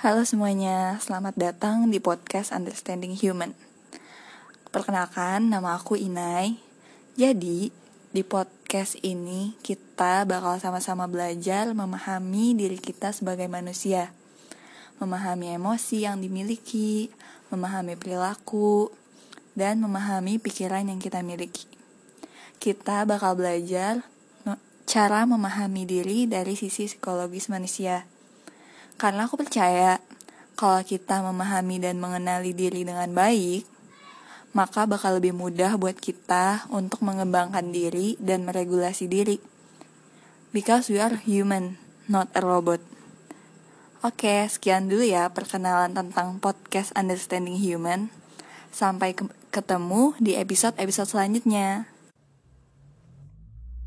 Halo semuanya, selamat datang di podcast Understanding Human. Perkenalkan, nama aku Inai. Jadi, di podcast ini kita bakal sama-sama belajar memahami diri kita sebagai manusia. Memahami emosi yang dimiliki, memahami perilaku, dan memahami pikiran yang kita miliki. Kita bakal belajar cara memahami diri dari sisi psikologis manusia karena aku percaya kalau kita memahami dan mengenali diri dengan baik, maka bakal lebih mudah buat kita untuk mengembangkan diri dan meregulasi diri. Because we are human, not a robot. Oke, sekian dulu ya perkenalan tentang podcast Understanding Human. Sampai ketemu di episode-episode selanjutnya.